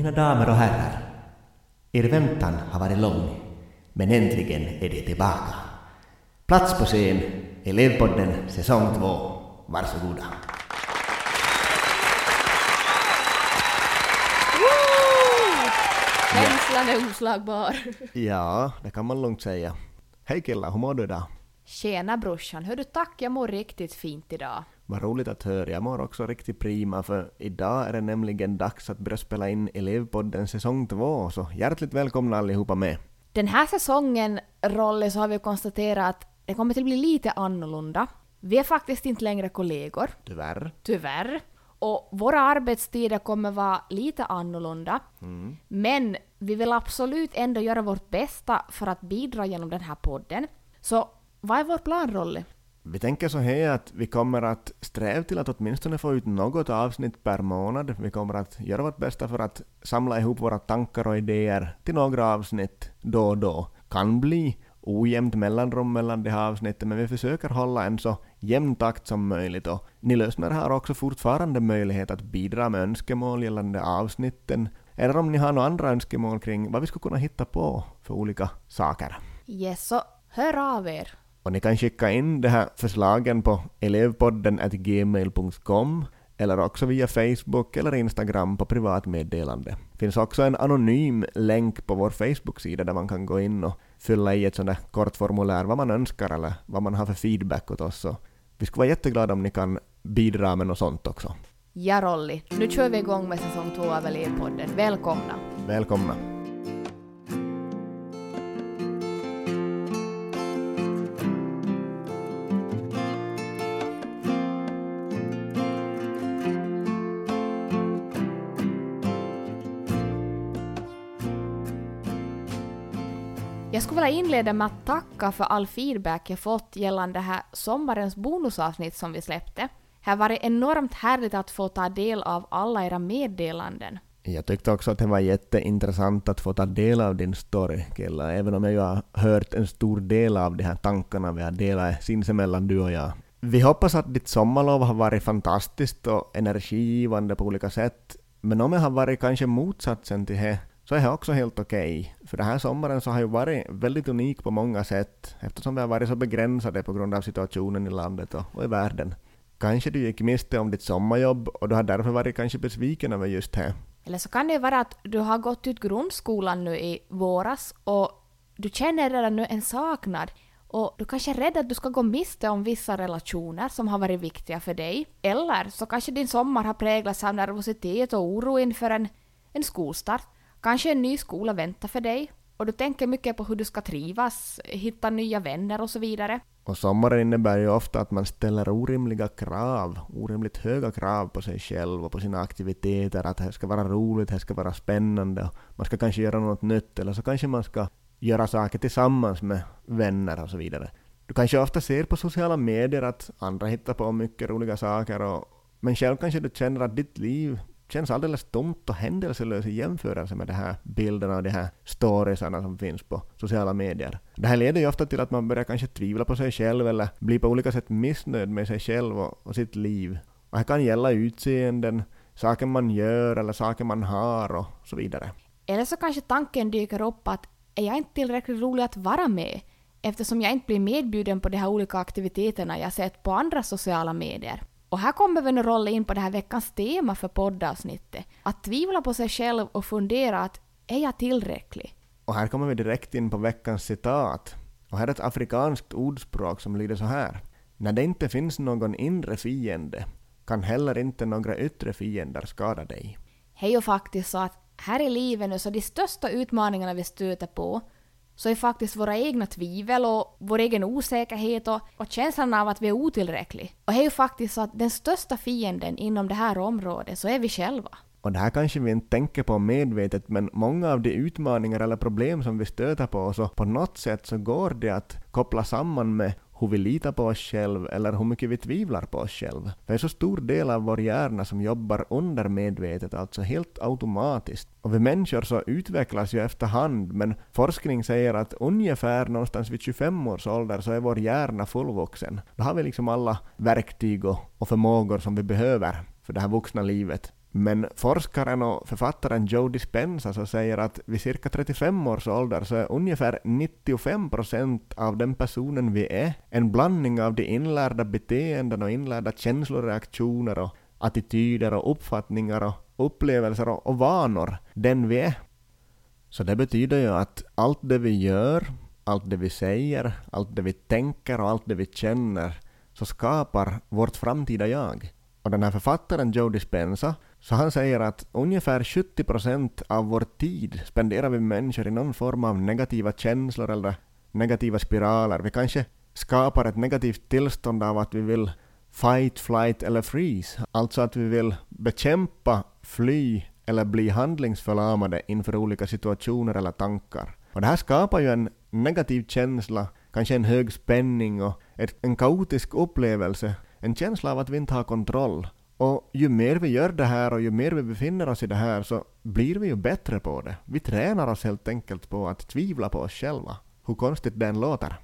Mina damer och herrar, er väntan har varit lång, men äntligen är det tillbaka. Plats på scen, Elevpodden säsong 2. Varsågoda. Känslan är oslagbar. Ja, det kan man lugnt säga. Hej killar, hur mår du idag? Tjena brorsan, hör du tack, jag mår riktigt fint idag. Vad roligt att höra. Jag mår också riktigt prima för idag är det nämligen dags att börja spela in Elevpodden säsong 2, så hjärtligt välkomna allihopa med. Den här säsongen, Rolle, så har vi konstaterat att det kommer att bli lite annorlunda. Vi är faktiskt inte längre kollegor, Tyvärr. tyvärr. Och våra arbetstider kommer vara lite annorlunda. Mm. Men vi vill absolut ändå göra vårt bästa för att bidra genom den här podden. Så vad är vår plan, Rolle? Vi tänker så här att vi kommer att sträva till att åtminstone få ut något avsnitt per månad. Vi kommer att göra vårt bästa för att samla ihop våra tankar och idéer till några avsnitt då och då. Kan bli ojämnt mellanrum mellan de här avsnitten, men vi försöker hålla en så jämn takt som möjligt. Och ni lyssnare har också fortfarande möjlighet att bidra med önskemål gällande avsnitten, eller om ni har några andra önskemål kring vad vi skulle kunna hitta på för olika saker. Yes, så hör av er. Och ni kan skicka in de här förslagen på elevpodden gmail.com eller också via Facebook eller Instagram på privatmeddelande. Det finns också en anonym länk på vår Facebook-sida där man kan gå in och fylla i ett sånt där kort formulär vad man önskar eller vad man har för feedback åt oss. Så vi skulle vara jätteglada om ni kan bidra med något sånt också. Ja, Rolli. Nu kör vi igång med säsong två av Elevpodden. Välkomna! Välkomna! Jag skulle vilja inleda med att tacka för all feedback jag fått gällande det här sommarens bonusavsnitt som vi släppte. Det har varit enormt härligt att få ta del av alla era meddelanden. Jag tyckte också att det var jätteintressant att få ta del av din story, Killa, även om jag ju har hört en stor del av de här tankarna vi har delat sinsemellan, du och jag. Vi hoppas att ditt sommarlov har varit fantastiskt och energigivande på olika sätt, men om det har varit kanske motsatsen till det, så är det också helt okej. För den här sommaren så har ju varit väldigt unik på många sätt, eftersom vi har varit så begränsade på grund av situationen i landet och, och i världen. Kanske du gick miste om ditt sommarjobb och du har därför varit kanske besviken över just det. Eller så kan det vara att du har gått ut grundskolan nu i våras och du känner redan nu en saknad och du kanske är rädd att du ska gå miste om vissa relationer som har varit viktiga för dig. Eller så kanske din sommar har präglats av nervositet och oro inför en, en skolstart. Kanske en ny skola väntar för dig och du tänker mycket på hur du ska trivas, hitta nya vänner och så vidare. Och sommaren innebär ju ofta att man ställer orimliga krav, orimligt höga krav på sig själv och på sina aktiviteter, att det ska vara roligt, det ska vara spännande, och man ska kanske göra något nytt, eller så kanske man ska göra saker tillsammans med vänner och så vidare. Du kanske ofta ser på sociala medier att andra hittar på mycket roliga saker, och, men själv kanske du känner att ditt liv känns alldeles tomt och händelselöst i jämförelse med de här bilderna och de här storiesarna som finns på sociala medier. Det här leder ju ofta till att man börjar kanske tvivla på sig själv eller bli på olika sätt missnöjd med sig själv och, och sitt liv. Och det kan gälla utseenden, saker man gör eller saker man har och så vidare. Eller så kanske tanken dyker upp att är jag inte tillräckligt rolig att vara med eftersom jag inte blir medbjuden på de här olika aktiviteterna jag sett på andra sociala medier. Och här kommer vi nu rolla in på det här veckans tema för poddavsnittet. Att tvivla på sig själv och fundera att är jag tillräcklig? Och här kommer vi direkt in på veckans citat. Och här är ett afrikanskt ordspråk som lyder så här. När det inte finns någon inre fiende kan heller inte några yttre fiender skada dig. Är ju faktiskt så att här i livet nu så de största utmaningarna vi stöter på så är faktiskt våra egna tvivel och vår egen osäkerhet och, och känslan av att vi är otillräckliga. Och det är ju faktiskt så att den största fienden inom det här området så är vi själva. Och det här kanske vi inte tänker på medvetet, men många av de utmaningar eller problem som vi stöter på, så på något sätt så går det att koppla samman med hur vi litar på oss själva eller hur mycket vi tvivlar på oss själva. Det är så stor del av vår hjärna som jobbar undermedvetet, alltså helt automatiskt. Och vi människor så utvecklas ju efterhand, men forskning säger att ungefär någonstans vid 25 års ålder så är vår hjärna fullvuxen. Då har vi liksom alla verktyg och, och förmågor som vi behöver för det här vuxna livet. Men forskaren och författaren Joe Dispenza så säger att vid cirka 35 års ålder så är ungefär 95 procent av den personen vi är en blandning av de inlärda beteenden och inlärda känsloreaktioner och attityder och uppfattningar och upplevelser och, och vanor, den vi är. Så det betyder ju att allt det vi gör, allt det vi säger, allt det vi tänker och allt det vi känner så skapar vårt framtida jag. Och den här författaren Joe Dispenza, så han säger att ungefär 70 procent av vår tid spenderar vi människor i någon form av negativa känslor eller negativa spiraler. Vi kanske skapar ett negativt tillstånd av att vi vill fight, flight eller freeze. Alltså att vi vill bekämpa, fly eller bli handlingsförlamade inför olika situationer eller tankar. Och det här skapar ju en negativ känsla, kanske en hög spänning och ett, en kaotisk upplevelse, en känsla av att vi inte har kontroll. Och ju mer vi gör det här och ju mer vi befinner oss i det här så blir vi ju bättre på det. Vi tränar oss helt enkelt på att tvivla på oss själva. Hur konstigt den låter.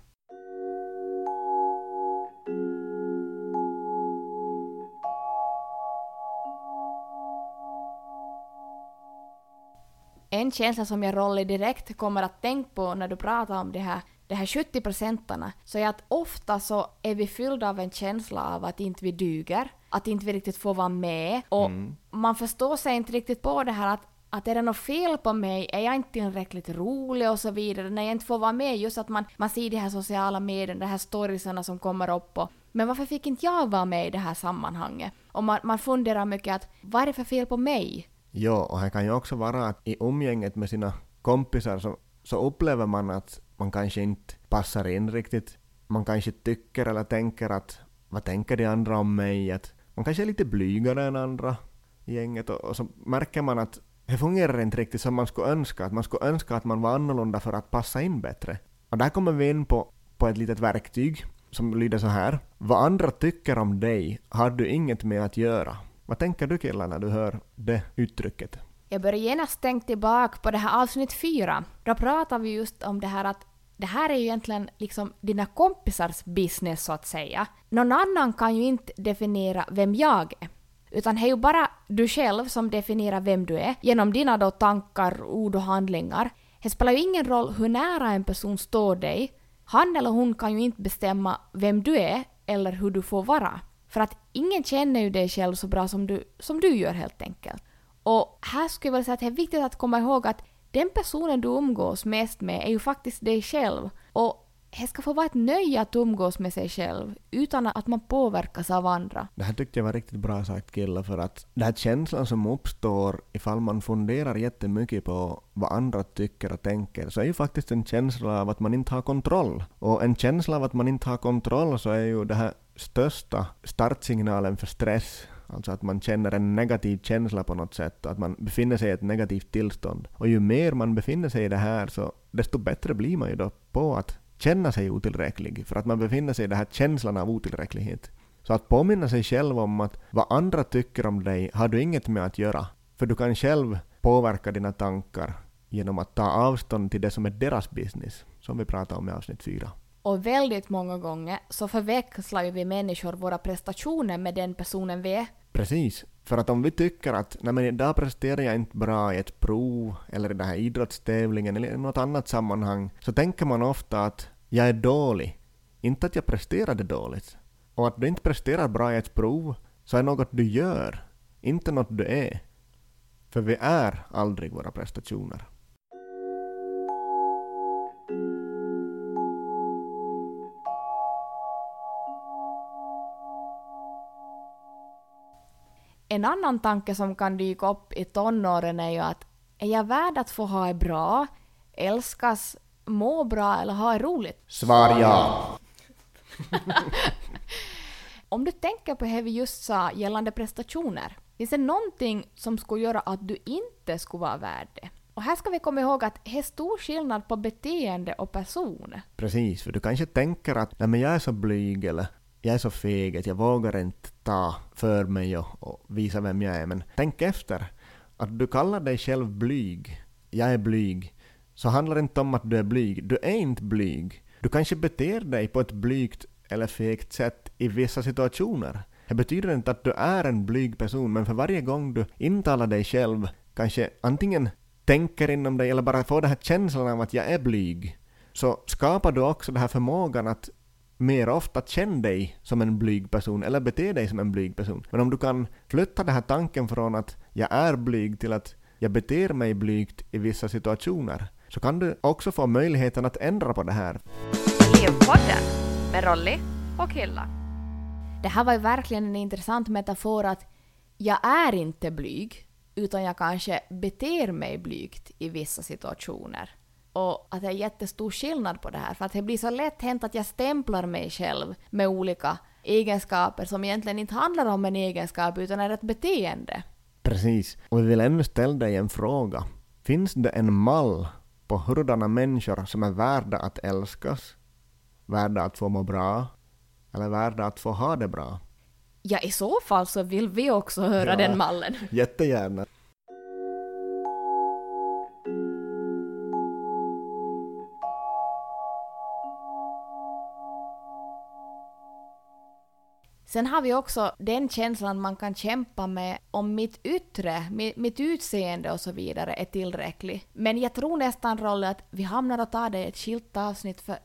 En känsla som jag Rolly direkt kommer att tänka på när du pratar om det här, de här 70 procenterna, så är att ofta så är vi fyllda av en känsla av att inte vi duger, att inte vi riktigt får vara med och Mm. man förstår sig inte riktigt på det här att att är det något fel på mig? Är jag inte tillräckligt rolig och så vidare? När jag inte får vara med, just att man, man ser de här sociala medierna, de här storiesarna som kommer upp och men varför fick inte jag vara med i det här sammanhanget? Och man, man funderar mycket att vad är det för fel på mig? Ja, och det kan ju också vara att i umgänget med sina kompisar så, så upplever man att man kanske inte passar in riktigt. Man kanske tycker eller tänker att vad tänker de andra om mig? Att man kanske är lite blygare än andra i gänget och, och så märker man att det fungerar inte riktigt som man skulle önska. Att man skulle önska att man var annorlunda för att passa in bättre. Och där kommer vi in på, på ett litet verktyg som lyder så här. Vad andra tycker om dig har du inget med att göra. Vad tänker du killar när du hör det uttrycket? Jag börjar genast tänka tillbaka på det här avsnitt fyra. Då pratade vi just om det här att det här är ju egentligen liksom dina kompisars business så att säga. Någon annan kan ju inte definiera vem jag är. Utan det är ju bara du själv som definierar vem du är genom dina då tankar, ord och handlingar. Det spelar ju ingen roll hur nära en person står dig. Han eller hon kan ju inte bestämma vem du är eller hur du får vara. För att ingen känner ju dig själv så bra som du, som du gör helt enkelt. Och här skulle jag vilja säga att det är viktigt att komma ihåg att den personen du umgås mest med är ju faktiskt dig själv. Och det ska få vara ett nöje att umgås med sig själv utan att man påverkas av andra. Det här tyckte jag var riktigt bra sagt killar för att den här känslan som uppstår ifall man funderar jättemycket på vad andra tycker och tänker så är ju faktiskt en känsla av att man inte har kontroll. Och en känsla av att man inte har kontroll så är ju det här största startsignalen för stress. Alltså att man känner en negativ känsla på något sätt, att man befinner sig i ett negativt tillstånd. Och ju mer man befinner sig i det här så desto bättre blir man ju då på att känna sig otillräcklig, för att man befinner sig i den här känslan av otillräcklighet. Så att påminna sig själv om att vad andra tycker om dig har du inget med att göra. För du kan själv påverka dina tankar genom att ta avstånd till det som är deras business, som vi pratade om i avsnitt 4. Och väldigt många gånger så förväxlar ju vi människor våra prestationer med den personen vi är. Precis. För att om vi tycker att nej men idag presterar jag inte bra i ett prov eller i den här idrottstävlingen eller i något annat sammanhang så tänker man ofta att jag är dålig. Inte att jag presterade dåligt. Och att du inte presterar bra i ett prov så är något du gör, inte något du är. För vi är aldrig våra prestationer. En annan tanke som kan dyka upp i tonåren är ju att är jag värd att få ha det bra, älskas, må bra eller ha det roligt? Svar ja. Om du tänker på det vi just sa gällande prestationer, finns det någonting som skulle göra att du inte skulle vara värd det? Och här ska vi komma ihåg att det är stor skillnad på beteende och person. Precis, för du kanske tänker att nej men jag är så blyg eller jag är så feg att jag vågar inte ta för mig och, och visa vem jag är. Men tänk efter. Att du kallar dig själv blyg, jag är blyg, så handlar det inte om att du är blyg. Du är inte blyg. Du kanske beter dig på ett blygt eller fegt sätt i vissa situationer. Det betyder inte att du är en blyg person, men för varje gång du intalar dig själv, kanske antingen tänker inom dig eller bara får den här känslan av att jag är blyg, så skapar du också den här förmågan att mer ofta känna dig som en blyg person eller bete dig som en blyg person. Men om du kan flytta den här tanken från att jag är blyg till att jag beter mig blygt i vissa situationer, så kan du också få möjligheten att ändra på det här. Livpodden med Rolly och Hilla. Det här var ju verkligen en intressant metafor att jag är inte blyg, utan jag kanske beter mig blygt i vissa situationer. Och att det är jättestor skillnad på det här, för att det blir så lätt hänt att jag stämplar mig själv med olika egenskaper som egentligen inte handlar om en egenskap utan är ett beteende. Precis. Och vi vill ännu ställa dig en fråga. Finns det en mall på hurdana människor som är värda att älskas, värda att få må bra, eller värda att få ha det bra? Ja, i så fall så vill vi också höra Ja. den mallen. Jättegärna. Sen har vi också den känslan man kan kämpa med om mitt yttre, mitt, utseende och så vidare är tillräckligt. Men jag tror nästan, Rolle, att vi hamnar att ta det i ett skilt avsnitt för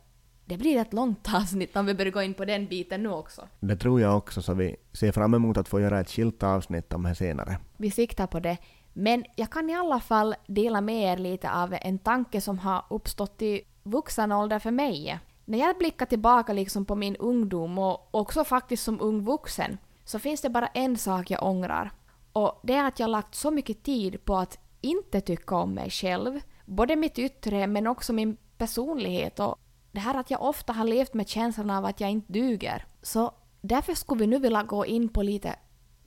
det blir ett långt avsnitt om vi börjar gå in på den biten nu också. Det tror jag också, så vi ser fram emot att få göra ett skilt avsnitt om det senare. Vi siktar på det. Men jag kan i alla fall dela med er lite av en tanke som har uppstått i vuxen ålder för mig. När jag blickar tillbaka liksom på min ungdom och också faktiskt som ung vuxen så finns det bara en sak jag ångrar. Och det är att jag lagt så mycket tid på att inte tycka om mig själv. Både mitt yttre men också min personlighet och det här att jag ofta har levt med känslan av att jag inte duger. Så därför skulle vi nu vilja gå in på lite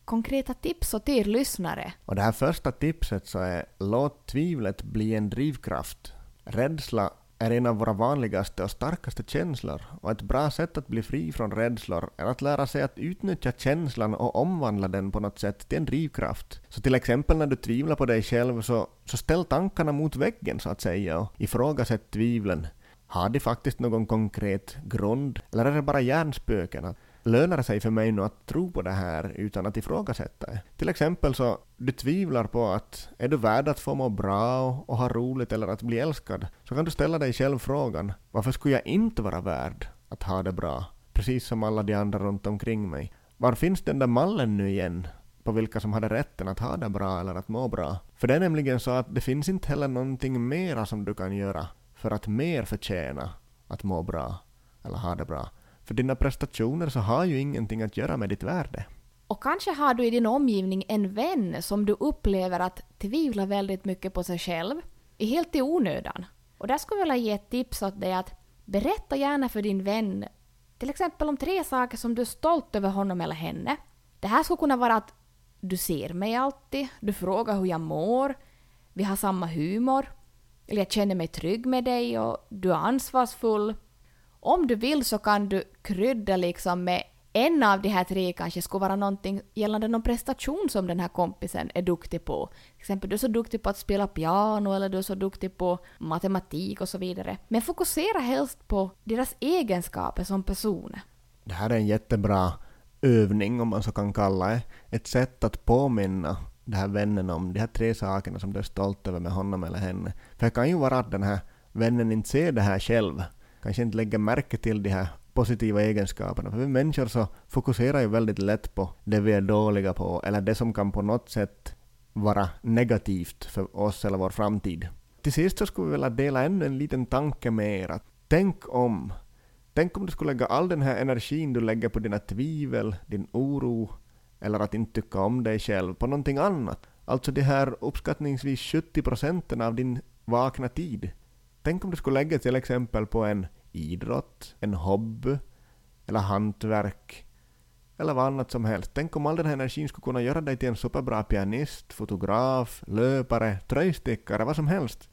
konkreta tips åt er lyssnare. Och det här första tipset så är låt tvivlet bli en drivkraft. Rädsla är en av våra vanligaste och starkaste känslor och ett bra sätt att bli fri från rädslor är att lära sig att utnyttja känslan och omvandla den på något sätt till en drivkraft. Så till exempel när du tvivlar på dig själv så, så ställ tankarna mot väggen så att säga och ifrågasätt tvivlen. Har de faktiskt någon konkret grund eller är det bara hjärnspöken? Lönar det sig för mig nu att tro på det här utan att ifrågasätta det? Till exempel så du tvivlar på att är du värd att få må bra och, och ha roligt eller att bli älskad? Så kan du ställa dig själv frågan varför skulle jag inte vara värd att ha det bra? Precis som alla de andra runt omkring mig. Var finns den där mallen nu igen? på vilka som hade rätten att ha det bra eller att må bra. För det är nämligen så att det finns inte heller någonting mera som du kan göra för att mer förtjäna att må bra eller ha det bra. För dina prestationer så har ju ingenting att göra med ditt värde. Och kanske har du i din omgivning en vän som du upplever att tvivlar väldigt mycket på sig själv, helt i onödan. Och där skulle jag vilja ge ett tips åt dig att berätta gärna för din vän till exempel om tre saker som du är stolt över honom eller henne. Det här skulle kunna vara att du ser mig alltid, du frågar hur jag mår, vi har samma humor, eller jag känner mig trygg med dig och du är ansvarsfull. Om du vill så kan du krydda liksom med en av de här tre kanske skulle vara någonting gällande någon prestation som den här kompisen är duktig på. Till exempel du är så duktig på att spela piano eller du är så duktig på matematik och så vidare. Men fokusera helst på deras egenskaper som personer. Det här är en jättebra övning, om man så kan kalla det. Ett sätt att påminna den här vännen om de här tre sakerna som du är stolt över med honom eller henne. För det kan ju vara att den här vännen inte ser det här själv. Kanske inte lägger märke till de här positiva egenskaperna. För vi människor så fokuserar ju väldigt lätt på det vi är dåliga på, eller det som kan på något sätt vara negativt för oss eller vår framtid. Till sist så skulle vi vilja dela ännu en liten tanke med er. Att tänk om. Tänk om du skulle lägga all den här energin du lägger på dina tvivel, din oro, eller att inte tycka om dig själv på någonting annat. Alltså de här uppskattningsvis 70 procenten av din vakna tid. Tänk om du skulle lägga till exempel på en idrott, en hobby, eller hantverk, eller vad annat som helst. Tänk om all den här energin skulle kunna göra dig till en superbra pianist, fotograf, löpare, tröjstickare, vad som helst.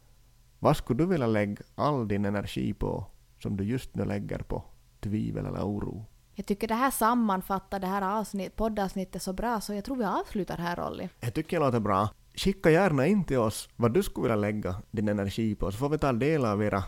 Vad skulle du vilja lägga all din energi på som du just nu lägger på tvivel eller oro? Jag tycker det här sammanfattar det här avsnitt, poddavsnittet så bra så jag tror vi avslutar här Rolly. Jag tycker det låter bra. Skicka gärna in till oss vad du skulle vilja lägga din energi på så får vi ta del av era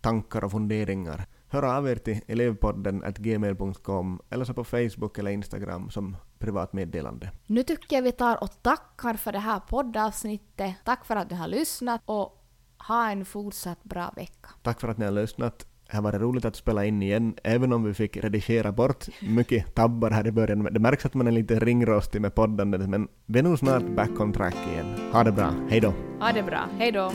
tankar och funderingar. hör av er till elevpodden gmail.com eller så på Facebook eller Instagram som privat meddelande. Nu tycker jag vi tar och tackar för det här poddavsnittet. Tack för att du har lyssnat och ha en fortsatt bra vecka. Tack för att ni har lyssnat. Här var det roligt att spela in igen, även om vi fick redigera bort mycket tabbar här i början. Det märks att man är lite ringrostig med poddandet, men vi är nog snart back on track igen. Ha det bra, hej då! Ha det bra, hej då!